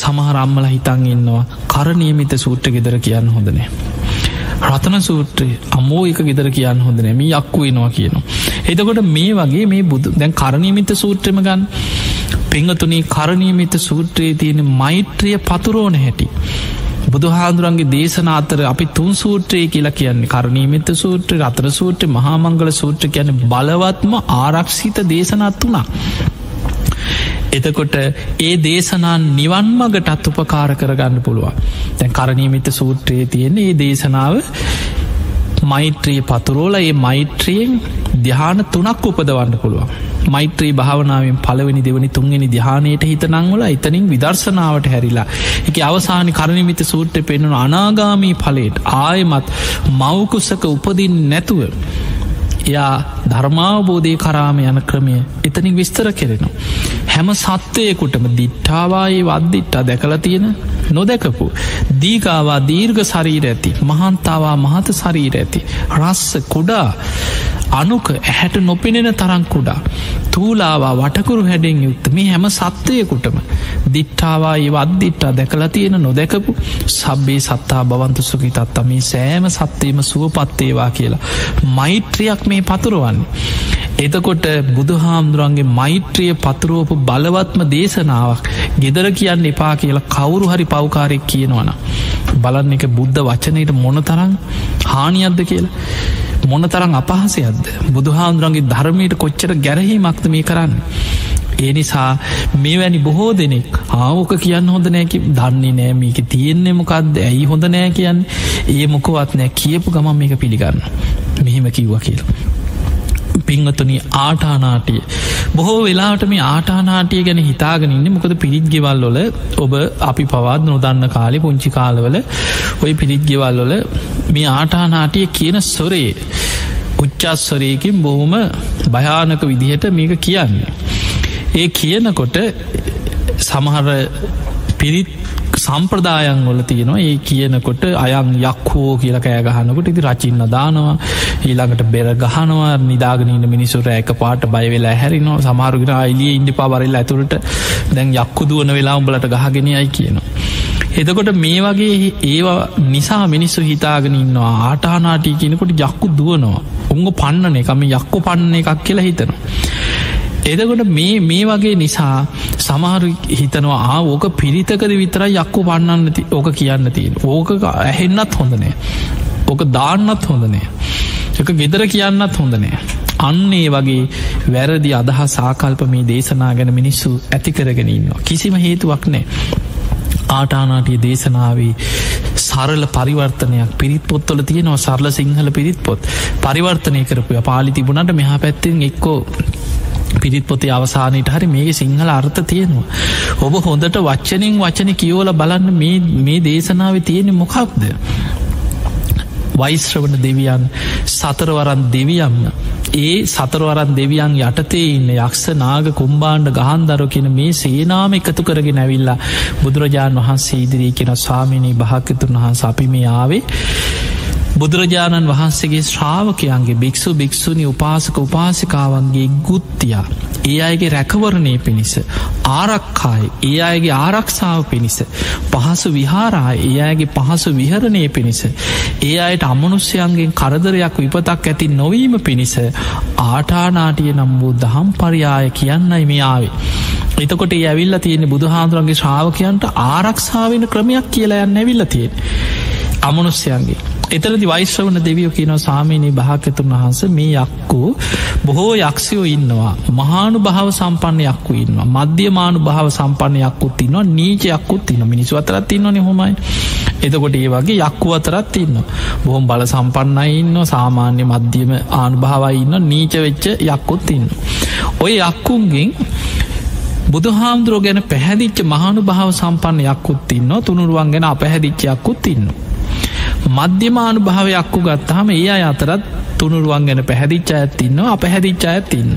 සමහරම්මල හිතන් ඉන්නවා කරනියමිත සූට්‍ර ගෙදර කියන්න හොඳනේ. රතන සූත්‍රයේ අමෝ එක ගෙදර කියන්න හොඳ නැම යක්කු වෙනවා කියනවා. එතකොට මේ වගේ මේ බුදු දැන් කරණීමිත සූත්‍රම ගන්න පෙංගතුනී කරණීමිත සූත්‍රයේ තියෙන මෛත්‍රිය පතුරෝන හැටි. බුදුහාදුරන්ගේ දේශන අතර අපි තුන් සූත්‍රයේ කියලා කියන්නේ කරණීමිත සූත්‍ර රතර සූත්‍ර මහාමංගල සූත්‍ර කියන බලවත්ම ආරක්ෂිත දේශනත් වුණා. එතකොට ඒ දේශනා නිවන් මගටත් උපකාර කරගන්න පුළුවන්. තැන් කරණීමිත සූත්‍රයේ තියෙන්නේ ඒ දේශනාව මෛත්‍රී පතුරෝල ඒ මෛත්‍රියෙන් දිහාන තුනක් උපදවන්න පුළුවන්. මෛත්‍රී භාවනාවෙන් පලවෙනි දෙවනි තුන්ගෙන දිහානයට හිත නංවල එතනින් විදර්ශනාවට හැරිලා. එක අවසානි කරණමිත සූට්‍ර පෙන්නුන අනාගාමී පලේට ආයමත් මවකුසක උපදින් නැතුව එයා ධර්මාවබෝධය කරාම යන ක්‍රමය එතනින් විස්තර කෙරෙනවා. හැම සත්වයකුටම දිට්ඨාවායේ වද්දිට්ටා දැකල තියෙන නොදැකපු. දීගාවා දීර්ඝ සරීර ඇති මහන්තාවා මහත සරීර ඇති. රස්ස කුඩා අනුක ඇහැට නොපෙනෙන තරං කුඩා. තූලාවා වටකුරු හැඩෙන් යුත්ත මේ හැම සත්වයකුටම දිට්ඨාවා ඒ වද්දිට්ටා දැකලා තියෙන නොදැකපු සබ්බේ සත්තා බවන්තු සුකි තත්තා මේ සෑම සත්වයම සුවපත්තේවා කියලා. මෛත්‍රියක් මේ පතුරුවන්න. එතකොට බුදුහාමුදුරන්ගේ මෛත්‍රිය පතුරුවපු බලවත්ම දේශනාවක් ගෙදර කියන්න එපා කියලා කවුරු හරි පවකාරෙක් කියනවන. බලන්න එක බුද්ධ වචනයට මොන තරං හානියද්ද කියලා. මොන තරං අපහසයක්ද? බුදුහාමුදුරන්ගේ ධර්මයට කොච්චර ගැරහීමක්ද මේ කරන්න. ඒ නිසා මේවැනි බොහෝ දෙනෙක් ආවෝක කියන්න හොඳ නෑකි දන්නේ නෑ. මේක තියෙන්නේ මොකක්ද ඇයි හොඳ නෑ කියන්න? ඒ මොකවත් නෑ. කියපු ගමන් මේක පිළිගන්න මෙහෙම කිව්ව කියලා. පිංහතුනි ආටානාටිය බොහෝ වෙලාට මේ ආටානාටිය ගැන හිතාගෙනන්න මොකද පිරිත් ගෙවල්ලොල ඔබ අපි පවත් නොදන්න කාලෙ පුංචි කාලවල ඔය පිරිත් ගෙවල්ලොල මේ ආටානාටිය කියන සොරේ උච්චස්සොරයකින් බොහොම භයානක විදිහට මේක කියන්නේ. ඒ කියනකොට සමහර පිරිත් සම්ප්‍රදායන් වල තියෙනවා. ඒ කියනකොට අයන් යක්හෝ කියල කෑගහනකොට ඉති රචින්න දානවා. ඊළඟට බෙර ගහනවා. නිදාගනීන මිනිසුර ඇක පාට බයවෙලා හැරිනවා සමාරුගෙන අයිලිය ඉන්ඩි පාවරල්ල ඇතුළට. දැන් යක්කු දුවන වෙලා උඹලට ගහගෙනයයි කියනවා. එතකොට මේ වගේ ඒවා නිසා මිනිස්සු හිතාගෙන ඉන්නවා. ආටානාටී කියනකොට යක්කු දුවනවා. උංග පන්නන එකම යක්කු පන්න එකක් කියලා හිතනවා. එදකොට මේ මේ වගේ නිසා සමහරු හිතනවා ආ ඕක පිරිතකද විතර යක්කු පන්නන්න ඕක කියන්න තියෙන් ඕක ඇහෙන්නත් හොඳනෑ ඕක දාන්නත් හොඳනෑ එක ගෙදර කියන්නත් හොඳනෑ අන්නේ වගේ වැරදි අදහ සාකල්ප මේ දේශනා ගැන මිනිස්සු ඇතිකරගෙනන්නවා කිසිම හේතුවක් නෑ. ආටානාටිය දේශනාවේ සරල පරිවර්තනයක් පිරිත් පොත්තොල තියෙනවා. සරල සිංහල පිරිත් පොත්. පරිවර්තනය කරපුය පාලි තිබුණට මෙහා පැත්තෙන් එක්කෝ පිරිත් පොතේ අවසානයට හරි මේ සිංහල අර්ථ තියෙනවා. ඔබ හොඳට වච්චනින් වචන කියෝල බලන්න මේ දේශනාව තියෙනෙ මොකක්ද. වෛශ්‍රවන දෙවියන් සතරවරන් දෙවියම්ම ඒ සතරවරන් දෙවියන් යටතේ ඉන්න යක්ෂ නාග කුම්බාණ්ඩ ගහන්දර කියෙන මේ සේනාම එකතු කරගෙන ඇවිල්ලා බුදුරජාණන් වහන්සේ ඉදිරී කියෙන ස්වාමිනී භාකතුන් වහන්ස අපි මේ ආවේ බුදුරජාණන් වහන්සේගේ ශ්‍රාවකයන්ගේ භික්‍ෂු භික්‍ෂුණි උපාසක උපාසිකාවන්ගේ ගුත්තියා ඒ අයගේ රැකවරණය පිණිස ආරක්කායි ඒ අයගේ ආරක්ෂාව පිණිස පහසු විහාරා ඒ අයගේ පහසු විහරණය පිණිස ඒ අයට අමනුස්්‍යයන්ගෙන් කරදරයක් විපතක් ඇති නොවීම පිණිස ආටානාටිය නම් වූ දහම් පරියාය කියන්නයි මේ ආවේ. එතකොට ඒ ඇවිල්ල තියෙන බුදුහාදුරන්ගේ ශ්‍රාවකයන්ට ආරක්ෂාවෙන ක්‍රමයක් කියලා යන්න ඇවිල්ල තියෙන. අමනුස්්‍යයන්ගේ එතරදි වයිශ්‍රවන දෙවියෝ කියනව සාමීනී භාකතුන් වහන්ස මේ යක්කු බොහෝ යක්ෂයෝ ඉන්නවා. මහානු භාව සම්පන්න යක්කු ඉන්නවා. මධ්‍යමානු භාව සම්පන්න යක්කුත් ඉන්නවා. නීචයක්කුත් ඉන්න මිනිස් අතරත් ඉන්නන හොමයි. එතකොට ඒ වගේ යක්කු අතරත් ඉන්න බොහොම බල සම්පන්නයි ඉන්න සාමාන්‍ය මධ්‍යම ආනුභාවයි ඉන්න නීච වෙච්ච යක්කුත් ඉන්න ඔය යක්කුන්ගෙන් බුදුහාමුදුරුව ගැන පැහැදිච්ච මහනු භාව සම්පන්න යක්කුත් ඉන්න තුනුරුවන් ගැන අපැහැදිච්චයක්කුත් ඉන්න මධ්‍යමානු භාවයක්කු ගත්තාම ඒ අය අතරත් තුනුරුවන් ගැන පැහැදිච්චා ඇත්තින්නවා අපැහැදිච්චා ඇත්තින්න.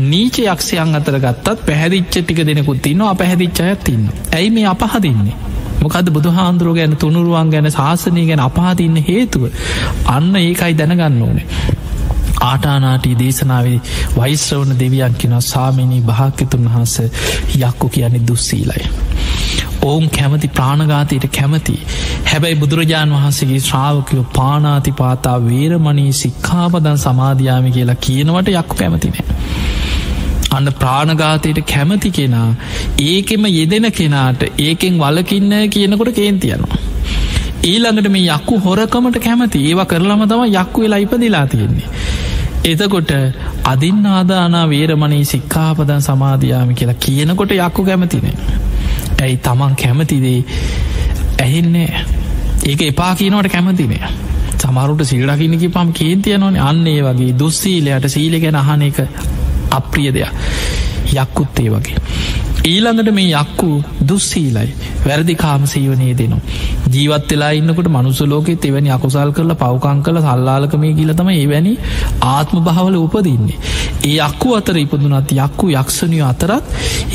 නීච යක්ෂයන් අතර ගත්තත් පැහැදිච්ච ටික දෙනෙකුත් තින්න අපැහැදිච්චා ඇත්තින්න. ඇයි මේ අපහදින්නේ. මොකද බුදුහාන්දුරුව ගැන තුනුරුවන් ගැන ශාසනය ගැන අපහතින්න හේතුව අන්න ඒකයි දැනගන්න ඕනේ. ආටානාටී දේශනාවේ වයිස්්‍රවණ දෙවියන් කෙන සාමිනී භාක්‍යතුන් වහන්ස යක්කු කියන්නේ දුස්සීලයි. ඔවුන් කැමති ප්‍රාණගාතයට කැමති හැබැයි බුදුරජාණන් වහන්සේගේ ශ්‍රාවකයෝ පානාති පාතා වේරමණී සික්කාපදන් සමාධයාමි කියලා කියනවට යක්කු කැමතිනේ. අන්න ප්‍රාණගාතයට කැමති කෙනා ඒකෙම යෙදෙන කෙනාට ඒකෙන් වලකින්න කියනකොට කේන්තියනවා. ඊළඟට මේ යක්කු හොරකමට කැමති ඒවා කරලම තම යක්කු වෙලා ඉපදිලා තියෙන්නේ. එතකොට අදින් ආදානා වේරමණී සික්කාපදන් සමාධයාමි කියලා කියනකොට යක්කු කැමතිනේ. ඇයි තමන් කැමතිදේ ඇහෙන්නේ ඒක එපා කියනවට කැමතිනේ. සමරුට සිල්ඩකිනකි පම් කේන්තියනවන අන්නේ වගේ දුස්සීලයට සීල ගැන අහන එක අප්‍රිය දෙයක් යක්කුත්තේ වගේ. ඊළඟට මේ යක්කු දුස්සීලයි වැරදි කාම සීවනයේ දෙනවා. ජීවත් වෙලා ඉන්නකට මනුසලෝකෙ එවැනි අකුසල් කරල පවකං කල සල්ලාලකමේ ගිලතම එවැනි ආත්ම භාවල උපදින්නේ. ඒ අක්කු අතර ඉපදුනත් යක්කු යක්ෂණය අතරත්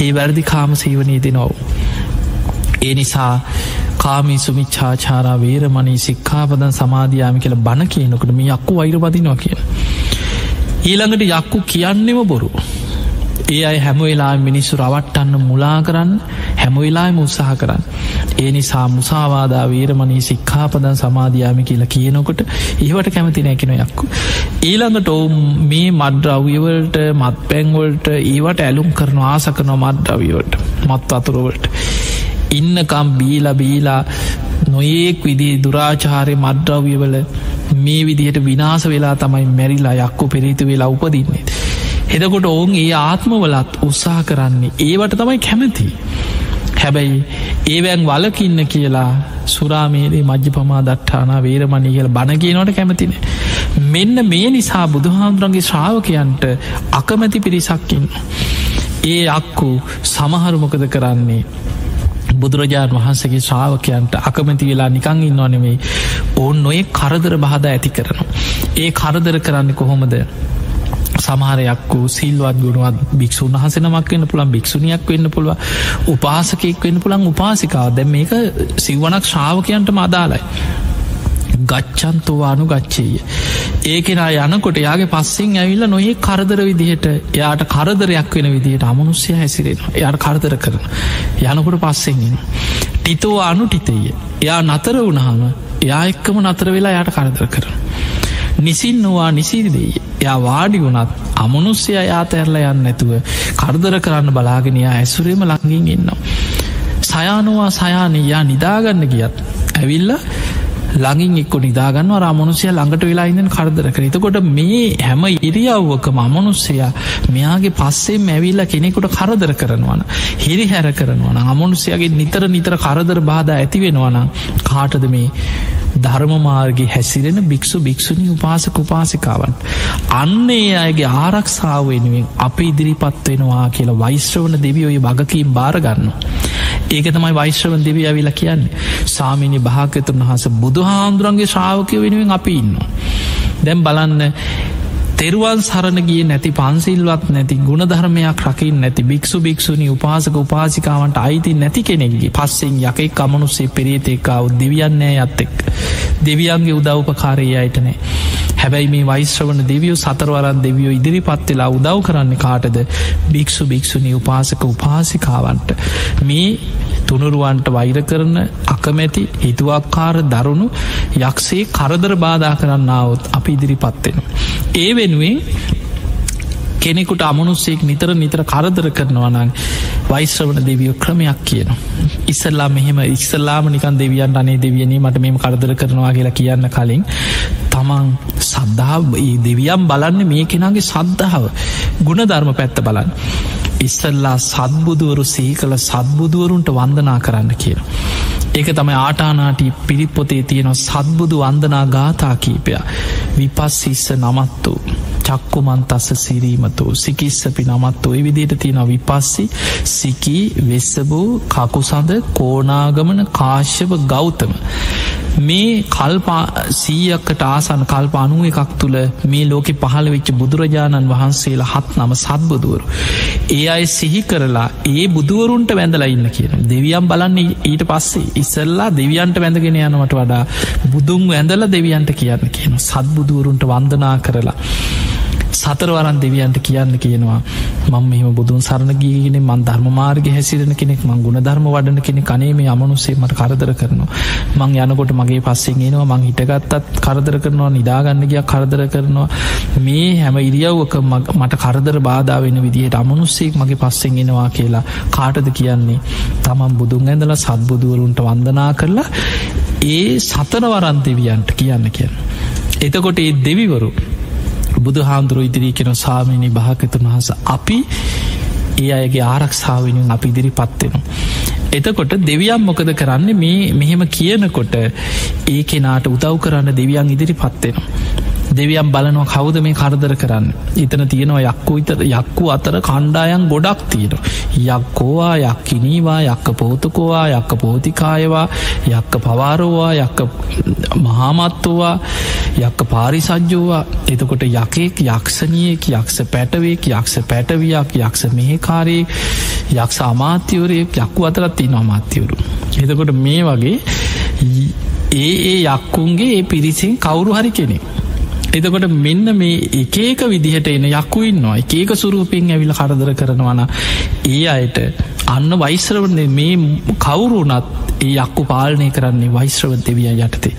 ඒ වැරදි කාම සීවනයේ දෙනවු. ඒ නිසා කාමී සුමිච්චාචාරා වේරමණී සික්කාපදන් සමාධයාමි කියල බණ කියනකට මේ යක්කු වෛර පදිනවා කිය. ඊළඟට යක්කු කියන්නෙම බොරු. ඒ අයි හැමවෙලා මිනිස්සු රවට්ටන්න මුලා කරන්න හැමවෙලාම උත්සාහ කරන්න. ඒ නිසා මුසාවාදා වීරමණී සික්කාපදන් සමාධයාමි කියලා කියනකොට ඒවට කැමති නැකෙන යක්කු. ඊළඟට ඔවු මේ මඩ්‍රව්‍යවලට මත් පැංවලට ඒවට ඇලුම් කරන ආසකන මඩ්‍රවියවට මත් අතුරුවලට. ඉන්නකම් බීල බීලා නොයෙක් විදි දුරාචාරය මඩ්‍රව්‍යවල මේ විදිහට විනාස වෙලා තමයි මැරිලා යක්කු පෙරීතු වෙලා උපදින්නේ. එදකොට ඔවුන් ඒ ආත්මවලත් උත්සාහ කරන්නේ ඒවට තමයි කැමති. හැබැයි ඒවැන් වලකින්න කියලා සුරාමේදේ මජ්‍ය පමා දට්ඨානා වේරමණී කියල බණගේනවට කැමතින. මෙන්න මේ නිසා බුදුහාමුදුරන්ගේ ශ්‍රාවකයන්ට අකමැති පිරිසක්කින්. ඒ අක්කු සමහරුමොකද කරන්නේ බුදුරජාණන් වහන්සගේ ශ්‍රාවකයන්ට අකමැති වෙලා නිකං ඉන්නවනෙවෙයි ඔවන් නොේ කරදර බාධ ඇති කරනවා. ඒ කරදර කරන්න කොහොමද සමහරයක් වූ සිල්වත් ගුණුවත් භික්ෂූන් වහසනමක් වන්න පුළන් භික්ෂුණයක් වෙන්න පුළුව උපාසකෙක් වෙන්න පුළන් උපාසිකාව දැ මේක සිව්වනක් ශ්‍රාවකයන්ට මදාලයි. ගච්චන්තවානු ගච්චේය. ඒකෙනා යනකොට යාගේ පස්සෙන් ඇවිල්ල නොඒ කරදර විදිහට එයාට කරදරයක් වෙන විදිහට අමනුස්්‍යය හැසිරෙන එයාට කරදර කරන යනකොට පස්සෙන්ගෙන. ටිතෝ අනු ටිතේය. එයා නතර වුණහම එයා එක්කම නතර වෙලා යට කරදර කරන. නිසින් නොවා නිසිරිදේ යා වාඩි වුණත් අමනුස්්‍යය යාත ඇරල යන්න ඇතුව කරදර කරන්න බලාගෙනයා ඇසුරේම ලඟින් ඉන්නවා. සයානවා සයානයා නිදාගන්න ගියත් ඇවිල්ල ළඟින් එක්ක නිදාගන්න රාමනුසය ළඟට වෙලා ඉඳන් කරදර කර. එතකොට මේ හැම ඉරියව්වක මමනුස්සයා මෙයාගේ පස්සේ මැවිල්ල කෙනෙකුට කරදර කරනවන හිරි හැර කරනවන අමනුසයගේ නිතර නිතර කරදර බාධ ඇති වෙනවනම් කාටද මේ ධර්මමාර්ගගේ හැසිරෙන භික්ෂු භික්ෂුණී උපාසක උපාසිකාවන්. අන්න ඒ අයගේ ආරක්ෂාව වෙනුවෙන් අප ඉදිරිපත් වෙනවා කියලා වෛශ්‍රවන දෙවිය ඔය වගකීම් බාරගන්න. ඒක තමයි වෛශ්‍රවන් දෙවිය ඇවිලා කියන්නේ සාමිනි භාගතුන් වහස බුදුහාන්දුරන්ගේ ශ්‍රාවකය වෙනුවෙන් අපි ඉන්න. දැම් බලන්න තෙරුවන් සරණ ගිය නැති පන්සිල්වත් නැති ගුණධර්මයක් රකිින් නැති භික්ෂු භික්ෂුණි උපාසක උපාසිකාවන්ට අයිති නැති කෙනෙක්ගේ පස්සෙන් යකෙක් කමනුස්සේ පෙරේතෙකාව දෙවියන්නෑ ඇත්තෙක් දෙවියන්ගේ උදව්පකාරය අයටනෑ හැබැයි මේ වයිශ්‍රවන දෙවියෝ සතරවරන් දෙවියෝ ඉදිරි පත්වෙලා උදව් කරන්න කාටද? භික්ෂු භික්ෂුණි උපාසක උපාසිකාවන්ට. මේ තුනුරුවන්ට වෛර කරන අකමැති හිතුවක්කාර දරුණු යක්ෂේ කරදර බාධා කරන්නාවත් අපි ඉදිරි පත්වෙන. ඒ වෙනුවෙන් කෙනෙකුට අමනුස්සෙක් නිතර නිතර කරදර කරනවනං වයිශ්‍රවන දෙවියෝ ක්‍රමයක් කියන. ඉස්සල්ලා මෙහෙම ඉස්සල්ලාම නිකන් දෙවියන් අනේ දෙවියනේ මට මෙම කරදර කරනවා කියලා කියන්න කලින් තමන් සද්ධාව දෙවියම් බලන්න මේ කෙනගේ සද්ධාව ගුණධර්ම පැත්ත බලන්න. ඉස්සල්ලා සත්බුදුවරු සහි කළ සත්බුදුවරුන්ට වන්දනා කරන්න කියන. ඒක තමයි ආටානාටි පිරිපොතේ තියෙනවා සත්බුදු වන්දනා ගාථා කීපය විපස්සිස්ස නමත්තු චක්කුමන්තස්ස සිරීමතු සිකිස්සපි නමත්තු ඒ විදියට තියෙන විපස්සි සිකී වෙස්සබූ කකුසඳ කෝනාගමන කාශ්‍යප ගෞතම මේ කල්පා සීයක්කට ආසන කල්ප අනුව එකක් තුළ මේ ලෝකෙ පහළ වෙච්ච බුදුරජාණන් වහන්සේලා හත් නම සත්බදුවරු. ඒ අය සිහි කරලා ඒ බුදුවරුන්ට වැඳලා ඉන්න කියන දෙවියම් බලන්නේ ඊට පස්සේ ඉස්සල්ලා දෙවියන්ට වැඳගෙන යනවට වඩා බුදුන් වැඳල දෙවියන්ට කියන්න කියන සත්බුදුවරුන්ට වන්දනා කරලා සතරවරන් දෙවියන්ට කියන්න කියනවා මං මෙහම බුදුන් සරණ ගීගෙන මන් ධර්ම මාර්ග හැසිරෙන කෙනෙක් මං ගුණ ධර්ම වඩන කෙනෙ කනේ මේ අමනුස්සේ මට කරදර කරනවා. මං යනකොට මගේ පස්සෙන් එනවා මං හිටගත්තත් කරදර කරනවා නිදාගන්න ගිය කරදර කරනවා. මේ හැම ඉරියව්වක මට කරදර බාධා වෙන විදිහයට අමනුස්සෙක් මගේ පස්සෙන් එනවා කියලා කාටද කියන්නේ? තමන් බුදුන් ඇඳල සත්බුදුවරුන්ට වන්දනා කරලා ඒ සතනවරන් දෙවියන්ට කියන්න කියන්න. එතකොට ඒ දෙවිවරු බුදු හාමුදුරුව ඉදිරී කෙන සාමීනි භාකතුන් වහස අපි ඒ අයගේ ආරක්ෂාවෙනින් අපි ඉදිරි පත්වෙනවා. එතකොට දෙවියම් මොකද කරන්න මේ මෙහෙම කියනකොට ඒ කෙනාට උදව් කරන්න දෙවියන් ඉදිරි පත්වෙනවා. දෙවියම් බලනවා කවුද මේ කරදර කරන්න? එතන තියෙනවා යක්කු ඉතර යක්කු අතර කණ්ඩායන් ගොඩක් තියෙන යක්කෝවා යක්කිනීවා යක්ක පෝතකෝවා යක්ක පෝතිකායවා යක්ක පවාරෝවා යක්ක මහාමත්තුවා යක්ක පාරිසජ්ජෝවා. එතකොට යකෙක් යක්ෂණියෙක් යක්ෂ පැටවෙක් යක්ෂ පැටවියක් යක්ෂ මෙහෙකාරේ යක්ෂ අමාත්‍යවරයෙක් යක්කු අතරත් තින අමාත්‍යවරු. එතකොට මේ වගේ ඒ ඒ යක්කුන්ගේ ඒ පිරිසින් කවුරු හරි කෙනෙක්. එතකොට මෙන්න මේ එකේක විදිහට එන යක්කුයින්නවා එකේක සුරූපෙන් ඇවිල කරදර කරනවන ඒ අයට අන්න වෛශ්‍රවන මේ කවුරුනත් ඒ යක්කු පාලනය කරන්නේ වෛශ්‍රව දෙවිය යටතේ.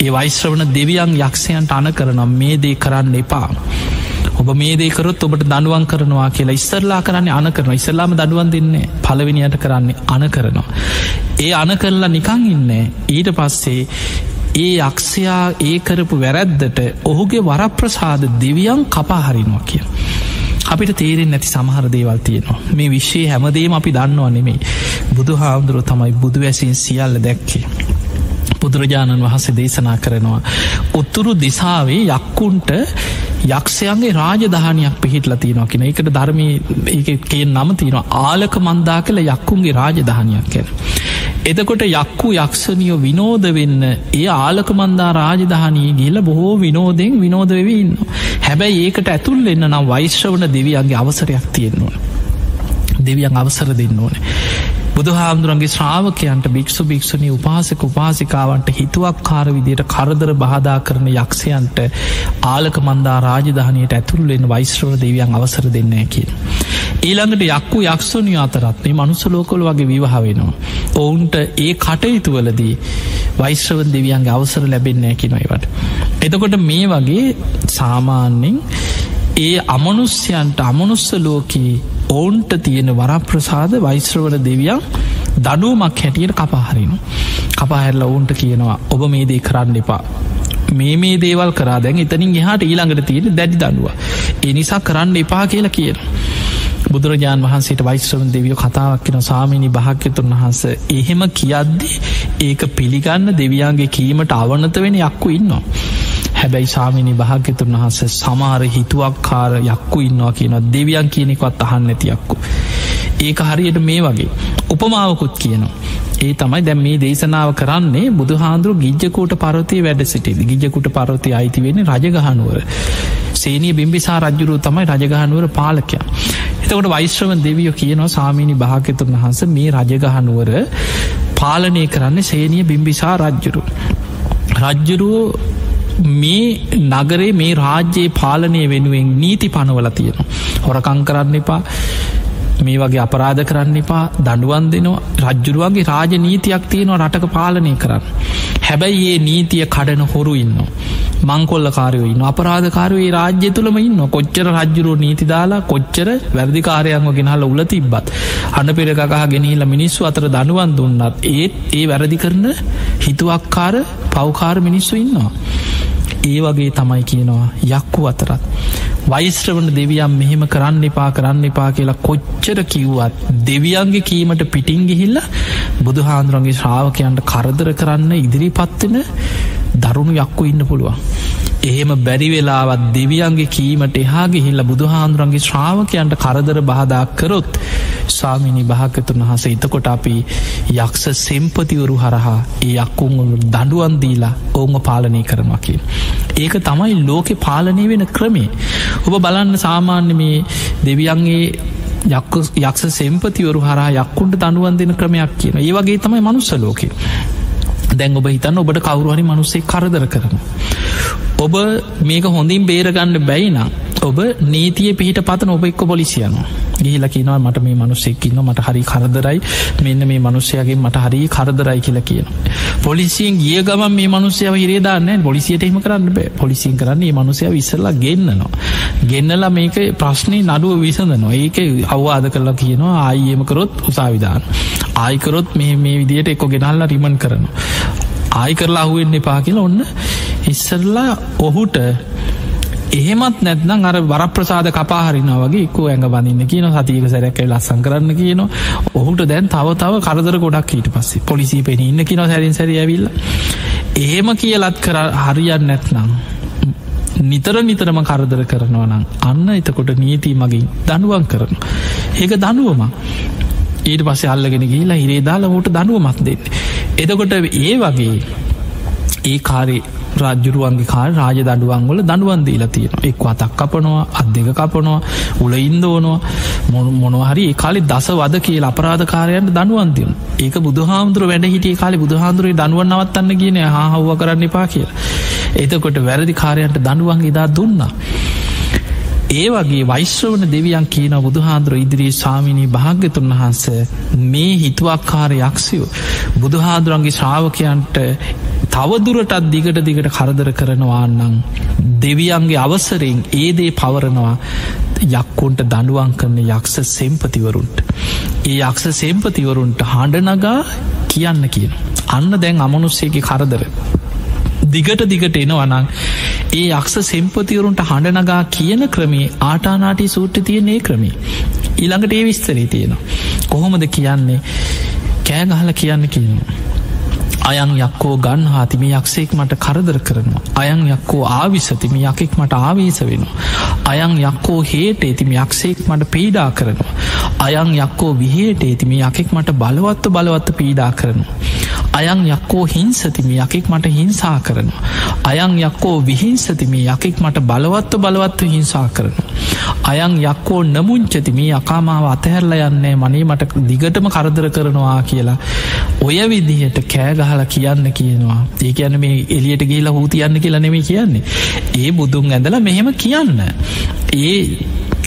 ඒ වෛශ්‍රවන දෙවියන් යක්ෂයන්ට අන කරනම් මේ දේ කරන්න එපා. ඔබ මේ දේකරොත් ඔබට දනුවන් කරනවා කියලා ඉස්සරලා කරන්නේ අන කරන ඉස්සල්ලාම දඩුවන් දෙන්නේ පලවිනියට කරන්නේ අන කරනවා. ඒ අන කරලා නිකං ඉන්න ඊට පස්සේ ඒ යක්ෂයා ඒ කරපු වැරැද්දට ඔහුගේ වරප්‍රසාද දෙවියන් කපාහරිනවා කිය. අපිට තේරෙන් නැති සමහර දේවල් තියෙනවා මේ විශ්ෂය හැමදේම අපි දන්නවා නෙමේ බුදු හාමුදුරුව තමයි බුදු වැසින් සියල්ල දැක්කේ. බුදුරජාණන් වහන්සේ දේශනා කරනවා. උත්තුරු දිසාවේ යක්කුන්ට යක්ෂයන්ගේ රාජධානයක් පිහිටල තියෙනවා කියෙන එකට ධර්මය කිය නම තියෙනවා ආලක මන්දා කළ යක්කුන්ගේ රාජධානයක් කැන. එතකොට යක්කු යක්ෂණියෝ විනෝද වෙන්න ඒ ආලක මන්දා රාජධානී ගිල බොහෝ විනෝදෙන් විනෝද වෙවන්න. හැබැයි ඒකට ඇතුල් එන්න නම් වෛශ්‍රවන දෙවියන්ගේ අවසරයක් තියෙන්නවා. දෙවියන් අවසර දෙන්න ඕන. බුදුහාමුදුරන්ගේ ශ්‍රාවකයන්ට භික්ෂු භික්ෂුණී උපාසක උපාසිකාවන්ට හිතුවක් කාර විදියට කරදර බාධා කරන යක්ෂයන්ට ආලක මන්දා රාජධානයට ඇතුළෙන් වෛශ්‍රව දෙවියන් අවසර දෙන්න කිය. ඊළඟට යක්කු යක්ෂණය අතරත් මේ මනුසලෝකොල් වගේ විවාහ වෙනවා. ඔවුන්ට ඒ කටයුතුවලදී වෛශ්‍රව දෙවියන්ගේ අවසර ලැබෙන්නේ කිනොයිවට. එතකොට මේ වගේ සාමාන්‍යෙන් ඒ අමනුස්්‍යයන්ට අමනුස්ස ලෝකී ඔවුන්ට තියෙන වරප්‍රසාද වෛශ්‍රවන දෙවියන් දඩුවමක් හැටියට කපාහරිනු. කපාහැරල ඔවුන්ට කියනවා ඔබ මේ දේ කරන්න එපා. මේ මේ දේවල් කරා දැන් එතනින් එහාට ඊළඟට තියෙන දැඩි දඩුව. එනිසා කරන්න එපා කියලා කියන. බුදුරජාණන් වහන්සේට වෛශ්‍රවන් දෙවියෝ කතාවක් කෙන සාමීනි භාක්‍යතුන් වහන්ස එහෙම කියද්දි ඒක පිළිගන්න දෙවියන්ගේ කීමට අවනත වෙන යක්කු ඉන්නවා. හැබැයි සාමිනි භාග්‍යතුන් වහස සමාර හිතුවක්කාර යක්කු ඉන්නවා කියනවා දෙවියන් කියනෙකවත් අහන්න නැතියක්කු. ඒක හරියට මේ වගේ උපමාවකුත් කියනවා. ඒ තමයි දැම් මේ දේශනාව කරන්නේ බුදු හාන්දුරු ගිජ්ජකෝට පරතය වැඩ සිටිද ගිජකුට පරතය අයිති වෙන රජගහනුවර. සේනී බිම්බිසා රජ්ජුරු තමයි රජගහනුවර පාලකයා. එතකොට වෛශ්‍රව දෙවියෝ කියනවා සාමීනි භාග්‍යතුන් වහන්ස මේ රජගහනුවර පාලනය කරන්න සේනිය බිම්බිසා රජ්ජුරු. රජ්ජුරුවෝ මේ නගරේ මේ රාජ්‍යයේ පාලනය වෙනුවෙන් නීති පනවල තියෙනවා. හොරකං කරන්න එපා මේ වගේ අපරාධ කරන්න එපා දඩුවන් දෙනවා රජ්ජුරුවන්ගේ රාජ නීතියක් තියෙනවා රටක පාලනය කරන්න. හැබැයි ඒ නීතිය කඩන හොරු ඉන්න. මංකොල්ල කාරයෝයින්න අපරාධකාරයේ රාජ්‍ය තුළම ඉන්න කොච්චර රජ්ජුරුව නීති දාලා කොච්චර වැරදිකාරයන්ව ගෙනහල උල තිබ්බත්. අන්න පෙරකහ ගෙනහිල මිනිස්සු අතර දනුවන් දුන්නත් ඒත් ඒ වැරදි කරන හිතුවක්කාර පවකාර මිනිස්සු ඉන්නවා. ඒ වගේ තමයි කියනවා යක්කු අතරත්. වෛශ්‍රවන දෙවියම් මෙහෙම කරන්න එපා කරන්න එපා කියලා කොච්චර කිව්වත් දෙවියන්ගේ කීමට පිටිංගිහිල්ල බුදුහාන්දුරන්ගේ ශ්‍රාවකයන්ට කරදර කරන්න ඉදිරි පත්වෙන දරුණු යක්කු ඉන්න පුළුවන්. එහෙම බැරි වෙලාවත් දෙවියන්ගේ කීමට එහාගේ හිල්ල බුදුහාන්දුරන්ගේ ශ්‍රාවකයන්ට කරදර බාධා කරොත් ස්වාමිනි භාකතුන් වහස එතකොට අපි යක්ෂ සෙම්පතිවරු හරහා ඒ යක්කුන්ගලු දඩුවන්දීලා ඔවුම පාලනය කරනවාකි. ඒක තමයි ලෝකෙ පාලනය වෙන ක්‍රමේ. ඔබ බලන්න සාමාන්‍ය මේ දෙවියන්ගේ යක්ෂ සෙම්පතිවරු හරා යක්කුන්ට දනුවන් දෙන ක්‍රමයක් කියන ඒ වගේ තමයි මනුස්ස ලෝකේ. දැන් ඔබ හිතන්න ඔබට කවරුහරි මනුස්සේ කරදර කරන. ඔබ මේක හොඳින් බේරගන්න බැයිනම් ඔබ නීතිය පිහිට පතන ඔබ එක්ක පොලිසියන ගිහිල කියනවා මට මේ මනුස්සෙක්කින්න මට හරි කරදරයි මෙන්න මේ මනුස්සයගේ මට හරි කරදරයි කියලා කියන. පොලිසියෙන් ගිය ගම මේ මනුස්සයව හිරේදාන්න පොලිසියට එහම කරන්න බෑ පොලිසින් කරන්නේ මනුසය විස්සල්ලා ගෙන්න්නනවා. ගෙන්නලා මේක ප්‍රශ්නය නඩුව විසඳනවා ඒක අවවාද කරලා කියනවා ආයමකරොත් උසාවිධාන. ආයිකරොත් මේ මේ විදියට එක්කො ගෙනල්ලා රිමන් කරනවා. ආයි කරලා අහුවෙන්න එපා කියලා ඔන්න ඉස්සරලා ඔහුට එහෙමත් නැත්නම් අර වරප්‍රසාද කපාහරින වගේ එක්කෝ ඇඟ බඳන්න කියන සතියක සැරැක්කයි ලස්සන් කරන්න කියන ඔහුට දැන් තව තව කරදර ගොඩක් ඊට පස්සේ. පොලිසි පෙන ඉන්න කියන සැරින් සැර ඇවිල්ල. එහෙම කියලත් කර හරියන් නැත්නම් නිතර නිතරම කරදර කරනවා නම් අන්න එතකොට නීති මගින් දනුවන් කරන ඒක දනුවම ඊට පස්සේ අල්ලගෙන ගිහිලා හිරේ දාලා ෝට දනුවමත් දෙන්න. එතකොට ඒ වගේ ඒ කාරේ රාජ්ජුරුවන්ගේ කාර රාජ දඩුවන්ගොල දනුවන්දීලා තියෙන එක් අතක් කපනවා අත් දෙක කපනවා උල ඉන්දෝනවා මොනහරි කාලි දස වද කිය අපරාධකාරයන්ට දනුවන්තියන ඒක බුදුහාමුදුර වැඩ හිටිය කාලි බුදුහාන්දුරේ දනුවන් නවත්තන්න කියන හාහව කරන්න එපා කිය එතකොට වැරදි කාරයන්ට දනුවන් ඉදා දුන්නා. ඒ වගේ වෛශ්‍රවන දෙවියන් කියන බුදුහාන්දුර ඉදිරී ස්වාමිනී භාග්‍යතුන් වහන්ස මේ හිතුවක්කාර යක්ෂයෝ බුදුහාදුරන්ගේ ශ්‍රාවකයන්ට තවදුරටත් දිගට දිගට කරදර කරනවාන්නම් දෙවියන්ගේ අවසරෙන් ඒදේ පවරනවා යක්කොන්ට දඩුවන් කරන යක්ෂ සෙම්පතිවරුන්ට. ඒ යක්ෂ සෙම්පතිවරුන්ට හඬනගා කියන්න කියන. අන්න දැන් අමනුස්සේගේ කරදර. දිගට දිගට එනවනං ඒ යක්ෂ සෙම්පතිවරුන්ට හඬනගා කියන ක්‍රමේ ආටානාටි සූට්ට තියන්නේ ක්‍රමේ. ඊළඟට ඒ විස්තරී තියෙනවා. කොහොමද කියන්නේ කෑගහල කියන්න කියනවා. අයන් යක්කෝ ගන් හාතිම යක්ෂෙක් මට කරදර කරනවා. අයන් යක්කෝ ආවිසතිම යකෙක් මට ආවේස වෙනවා. අයන් යක්කෝ හේට ඇතිම යක්ෂෙක් මට පීඩා කරනවා. අයන් යක්කෝ විහේට ඇතිම යකෙක් මට බලවත්ව බලවත්ත පීඩා කරනවා. අයන් යක්කෝ හිංසතිම යකෙක් මට හිංසා කරනවා. අයන් යක්කෝ විහිංසතිම යකෙක් මට බලවත්ව බලවත්ව හිංසා කරනවා. අයන් යක්කෝ නමුංචතිම යකාමාව අතහැරල යන්නේ මනේ මට දිගටම කරදර කරනවා කියලා ඔය විදිහට කෑගහල කියන්න කියනවා. ඒ කියන මේ එලියට ගේලා හූ තියන්න කියලා නෙමේ කියන්නේ. ඒ බුදුන් ඇඳලා මෙහෙම කියන්න. ඒ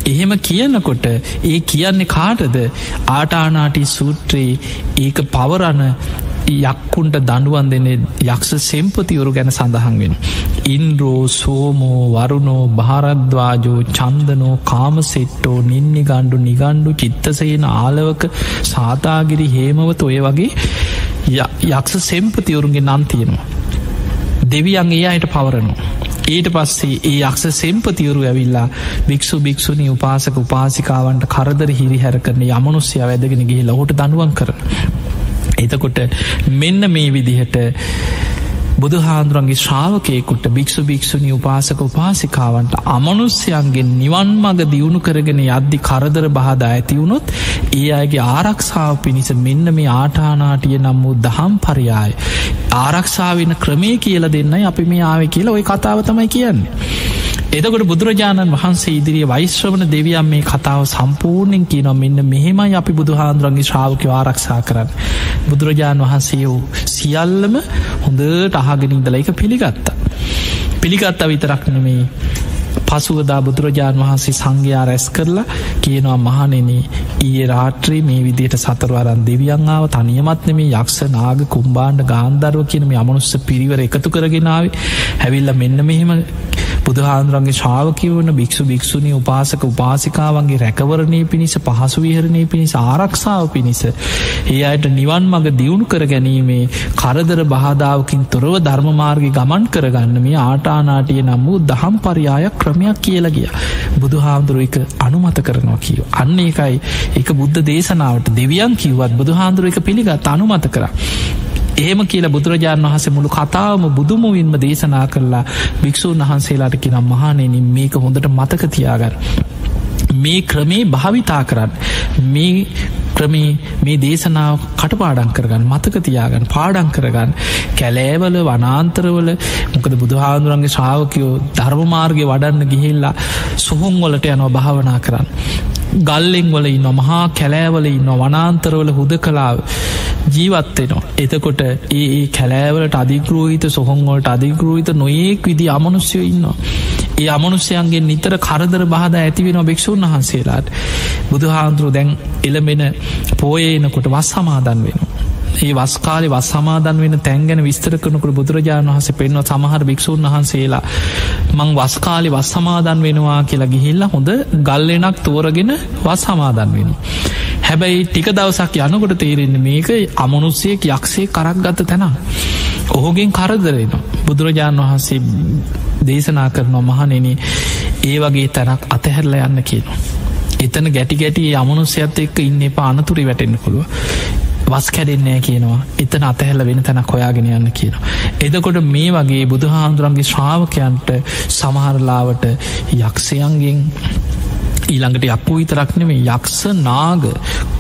එහෙම කියනකොට ඒ කියන්නේ කාටද? ආටානාටි සූත්‍රයේ ඒක පවරණ යක්කුන්ට දඩුවන් දෙන යක්ෂ සෙම්පතිවරු ගැන සඳහන් වෙන. ඉන්රෝ සෝමෝ වරුණෝ භාරද්වාජෝ චන්දනෝ කාමසෙට්ටෝ නින්නි ගණ්ඩු නිගණ්ඩු චිත්තසයන ආලවක සාතාගිරි හේමවත ඔය වගේ යක්ෂ සෙම්පතිවරුන්ගේ නම් තියෙනවා. දෙවියන් ඒ අයට පවරනවා. ඊට පස්සේ ඒ යක්ෂ සෙම්පතිවරු ඇවිල්ලා භික්ෂු භික්ෂුණී උපාසක උපාසිකාවන්ට කරදර හිරි හැර කරන යමනුස්්‍යය වැදගෙන ගිහි ලහොට දනුවන් කරන. එතකොට මෙන්න මේ විදිහට බුදුහාන්දුරන්ගේ ශ්‍රාවකයකුට භික්ෂු භික්ෂුණි උපාසක උපාසිකාවන්ට අමනුස්්‍යයන්ගේ නිවන් මග දියුණු කරගෙන යද්දි කරදර බාධ ඇතිවුණොත් ඒ අයගේ ආරක්ෂාව පිණිස මෙන්න මේ ආටානාටිය නම් වූ දහම් පරියාය ආරක්ෂාවෙන ක්‍රමේ කියල දෙන්නයි අපි මේ ආව කියලා ඔය කතාව තමයි කියන්නේ. එදකොට බුදුරජාණන් වහන්සේ ඉදිරිිය වෛශ්‍රවන දෙවියම් මේ කතාව සම්පූර්ණෙන් කියනවා මෙන්න මෙහෙමයි අපි බුදුහාන්දුරන්ගේ ශ්‍රාවකය ආරක්ෂා කරන්න. බුදුරජාණන් වහන්සේ වූ සියල්ලම හොඳට අහගෙනින්දල එක පිළිගත්තා. පිළිගත්තා විතරක් නෙමේ පසුවදා බුදුරජාණන් වහන්සේ සංඝයා රැස් කරලා කියනවා මහනෙන ඊය රාත්‍රී මේ විදියට සතරවරන් දෙවියන්ආාව තනියමත්න මේ යක්ෂ නාග කුම්බාණ්ඩ ගාන්ධර්ව කියන මේ අමනුස්ස පිරිවර එකතු කරගෙනාව හැවිල්ල මෙන්න මෙහෙම බුදුහාන්දුරන්ගේ ශාවකවන භික්ෂු භික්ෂුණී උපාසක උපාසිකාවන්ගේ රැකවරණය පිණිස පහසු විහරණය පිණිස ආරක්ෂාව පිණිස ඒ අයට නිවන් මඟ දියුණු කර ගැනීමේ කරදර බාධාවකින් තොරව ධර්මමාර්ග ගමන් කරගන්න මේ ආටානාටිය නම් වූ දහම් පරියායක් ක්‍රමයක් කියලගිය බුදුහාමුදුරුව එක අනුමත කරනවා කියව අන්න එකයි එක බුද්ධ දේශනාවට දෙවියන් කිව්වත් බුදුහාන්දුරුව එක පිළිගත් අනුමත කර. එහෙම කියල බුදුරජාණන් වහස මුළු කතාවම බුදුමුවින්ම දේශනා කරලා භික්‍ෂූන් වහන්සේලාට කිනම් මහනෙන මේක හොඳට මතකතියාගන්න. මේ ක්‍රමේ භාවිතා කරන්න මේ ක්‍රමේ මේ දේශනාව කටපාඩන් කරගන්න මතකතියාගන්න පාඩන් කරගන්න කැලෑවල වනාන්තරවල මොකද බුදුහාදුරන්ගේ ශ්‍රාවකයෝ ධර්මමාර්ගය වඩන්න ගිහිල්ලා සුහුම් වලට යනව භාවනා කරන්න. ගල්ලෙන් වල ඉන්න මහා කැලෑවල ඉන්න වනාන්තරවල හුද කලාව ජීවත්වෙනවා එතකොට ඒ ඒ කැලෑවලට අධිකරූහිත සොහොන්වලට අධිකරූහිත නොයෙක් විදි අමනුස්්‍යය ඉන්නවා. ඒ අමනුස්්‍යයන්ගේ නිතර කරදර බාධ ඇතිවෙන භික්‍ෂූන් වහන්සේලාට. බුදුහාන්දුරු දැන් එළමෙන පෝයනකොට වස් සමාදන් වෙනවා. ඒ වස්කාලි වස් සමාදන් වෙන තැන්ගැන විස්තර කරනකට බුදුරජාණන් වහස පෙන්ව සමහර භික්‍ෂූන් වහන්සේලා මං වස්කාලි වස් සමාදන් වෙනවා කියලා ගිහිල්ලා හොඳ ගල්ලෙනක් තෝරගෙන වස් සමාදන් වෙන. හැබැයි ටික දවසක් යනකොට තේරෙන්න මේක අමනුස්සයෙක් යක්ෂේ කරක් ගත්ත තැන. ඔහුගෙන් කරදරෙන බුදුරජාණන් වහන්සේ දේශනා කරනවා මහනෙන ඒ වගේ තැනක් අතහැරල යන්න කියනවා. එතන ගැටි ගැටි අමනුස්්‍යයත් එක්ක ඉන්න එපා අනතුරි වැටෙන්න්න පුළුව වස් කැඩෙන්නේ කියනවා එතන අතහැල්ල වෙන තැනක් හොයාගෙන යන්න කියනවා. එදකොට මේ වගේ බුදුහාන්දුරන්ගේ ශ්‍රාවකයන්ට සමහරලාවට යක්ෂයන්ගෙන් ඊළඟට යක්කු විතරක්නෙමේ යක්ෂ නාග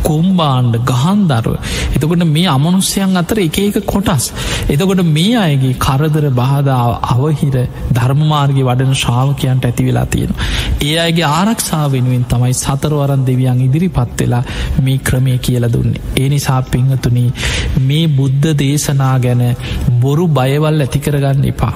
කොම්බාන්්ඩ ගහන්දරුව එතකොට මේ අමනුස්්‍යයන් අතර එක එක කොටස් එතකොට මේ අයගේ කරදර බාධාව අවහිර ධර්මමාර්ගය වඩන ශ්‍රාවකයන්ට ඇති වෙලා තියෙන. ඒ අයගේ ආරක්ෂා වෙනුවෙන් තමයි සතරවරන් දෙවියන් ඉදිරි පත්වෙලා මේ ක්‍රමය කියල දුන්නේ. ඒ නිසා පිංහතුනී මේ බුද්ධ දේශනා ගැන බොරු බයවල් ඇතිකරගන්න එපා.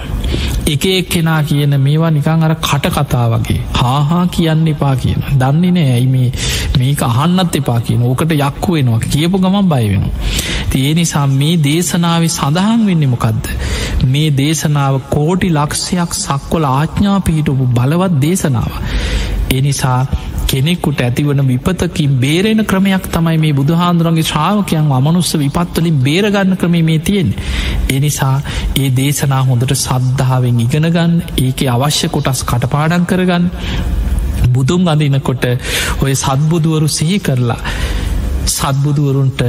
එක එක් කෙනා කියන මේවා නිකං අර කට කතා වගේ හාහා කියන්න එපා කියන දන්නේ නෑ ඇයි මේ මේක අහන්නත් එපා කියන ඕකට යක්කු වෙනවා කියපු ගමන් බය වෙන. තිය නිසා මේ දේශනාව සඳහන් වෙන්න මොකක්ද. මේ දේශනාව කෝටි ලක්ෂයක් සක්වල ආච්ඥා පිහිටපු බලවත් දේශනාව. එනිසා කෙනෙකුට ඇතිවන විපතකින් බේරෙන ක්‍රමයක් තමයි මේ බුදුහාන්දුරන්ගේ ශ්‍රාවකයන් අමනුස්ස විපත්වලින් බේරගන්න ක්‍රමේ මේ තියෙන්. එනිසා ඒ දේශනා හොඳට සද්ධාවෙන් ඉගෙනගන්න ඒක අවශ්‍ය කොටස් කටපාඩන් කරගන්න බුදුන් අඳනකොට ඔය සත්බුදුවරු සිහි කරලා සත්බුදුවරුන්ට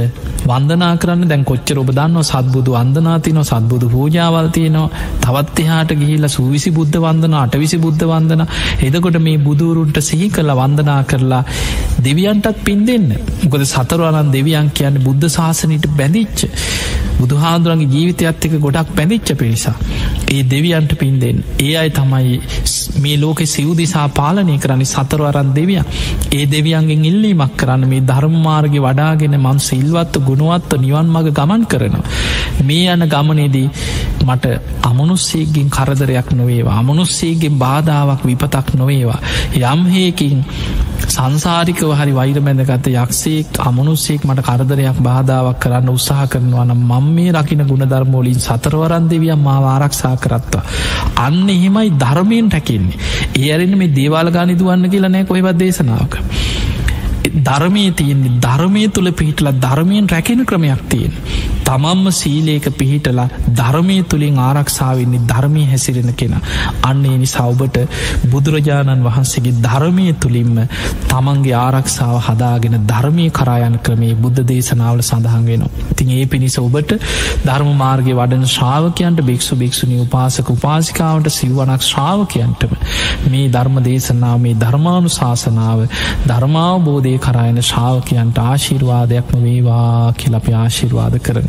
වන්දනා කරන්න දැන් කොච්චර ඔබ දන්න සත්බුදු වන්දනාතිනො සත්බුදු පූජාවල්තියනවා තවත් එහාට ගිහිල සූවිසි බුද්ධ වන්දන අටවිසි බුද්ධ වන්දන. එදකොට මේ බුදුරුන්ට සිහි කළ වන්දනා කරලා දෙවියන්ටත් පින් දෙන්න. මොකද සතරවරන් දෙවියන් කියන්න බුද්ධ ශාසනයට බැඳිච්ච බුදුහාදුරන්ගේ ජීවිතයත් එක ගොඩක් පැදිච්ච පිරිසා ඒ දෙවියන්ට පින් දෙන්න. ඒ අයි තමයි මේ ලෝකෙ සිව්දිසා පාලනය කරන්න සතරවරන් දෙවිය ඒ දෙවියන්ගෙන් ඉල්ලීමක් කරන්න මේ ධර්මමාර්ග වඩාගෙන මන් සිල්වත්ත ගුණුවත්ව නිවන් මඟ ගමන් කරනවා. මේ යන ගමනේදී මට අමනුස්සේගෙන් කරදරයක් නොවේවා අමනුස්සේගෙන් බාධාවක් විපතක් නොවේවා යම්හයකින් සංසාරිකව හරි වෛර බැඳගත යක්ෂේක් අමනුස්සෙක් මට කරදරයක් බාධාවක් කරන්න උත්සාහ කරනවන මං මේ රකින ගුණධර්මෝලින් සතරවරන් දෙවියම් මා ආරක්ෂා කරත්වා. අන්න එහෙමයි ධර්මයෙන් රැකෙන්නේ. ඒ අරෙන මේ දේවාල ගානිදුවන්න කියලා නෑ කොහෙවත් දේශනාවක. ධර්මය තියෙන්නේ ධර්මය තුළ පිහිටල ධර්මයෙන් රැකෙන ක්‍රමයක් තියෙන. තමම්ම සීලේක පිහිටලා ධර්මය තුළින් ආරක්ෂාවන්නේ ධර්මය හැසිරෙන කෙන. අන්නේ නිසාවබට බුදුරජාණන් වහන්සේගේ ධර්මය තුළින්ම තමන්ගේ ආරක්ෂාව හදාගෙන ධර්මය කරායන ක්‍රමේ බුද්ධ දේශනාවල සඳහන් වෙනවා. තින් ඒ පිණිස ඔබට ධර්ම මාර්ගය වඩන ශ්‍රාවකයන්ට භික්ෂු භික්ෂුණි උපාසක උපාසිකාවට සිව්වනක් ශ්‍රාවකයන්ටම මේ ධර්ම දේශනාව මේ ධර්මානු ශාසනාව ධර්මාවබෝධය කරායන ශාවකයන්ට ආශිර්වාදයක්ම වේවා කියලප ආශිර්වාද කරන.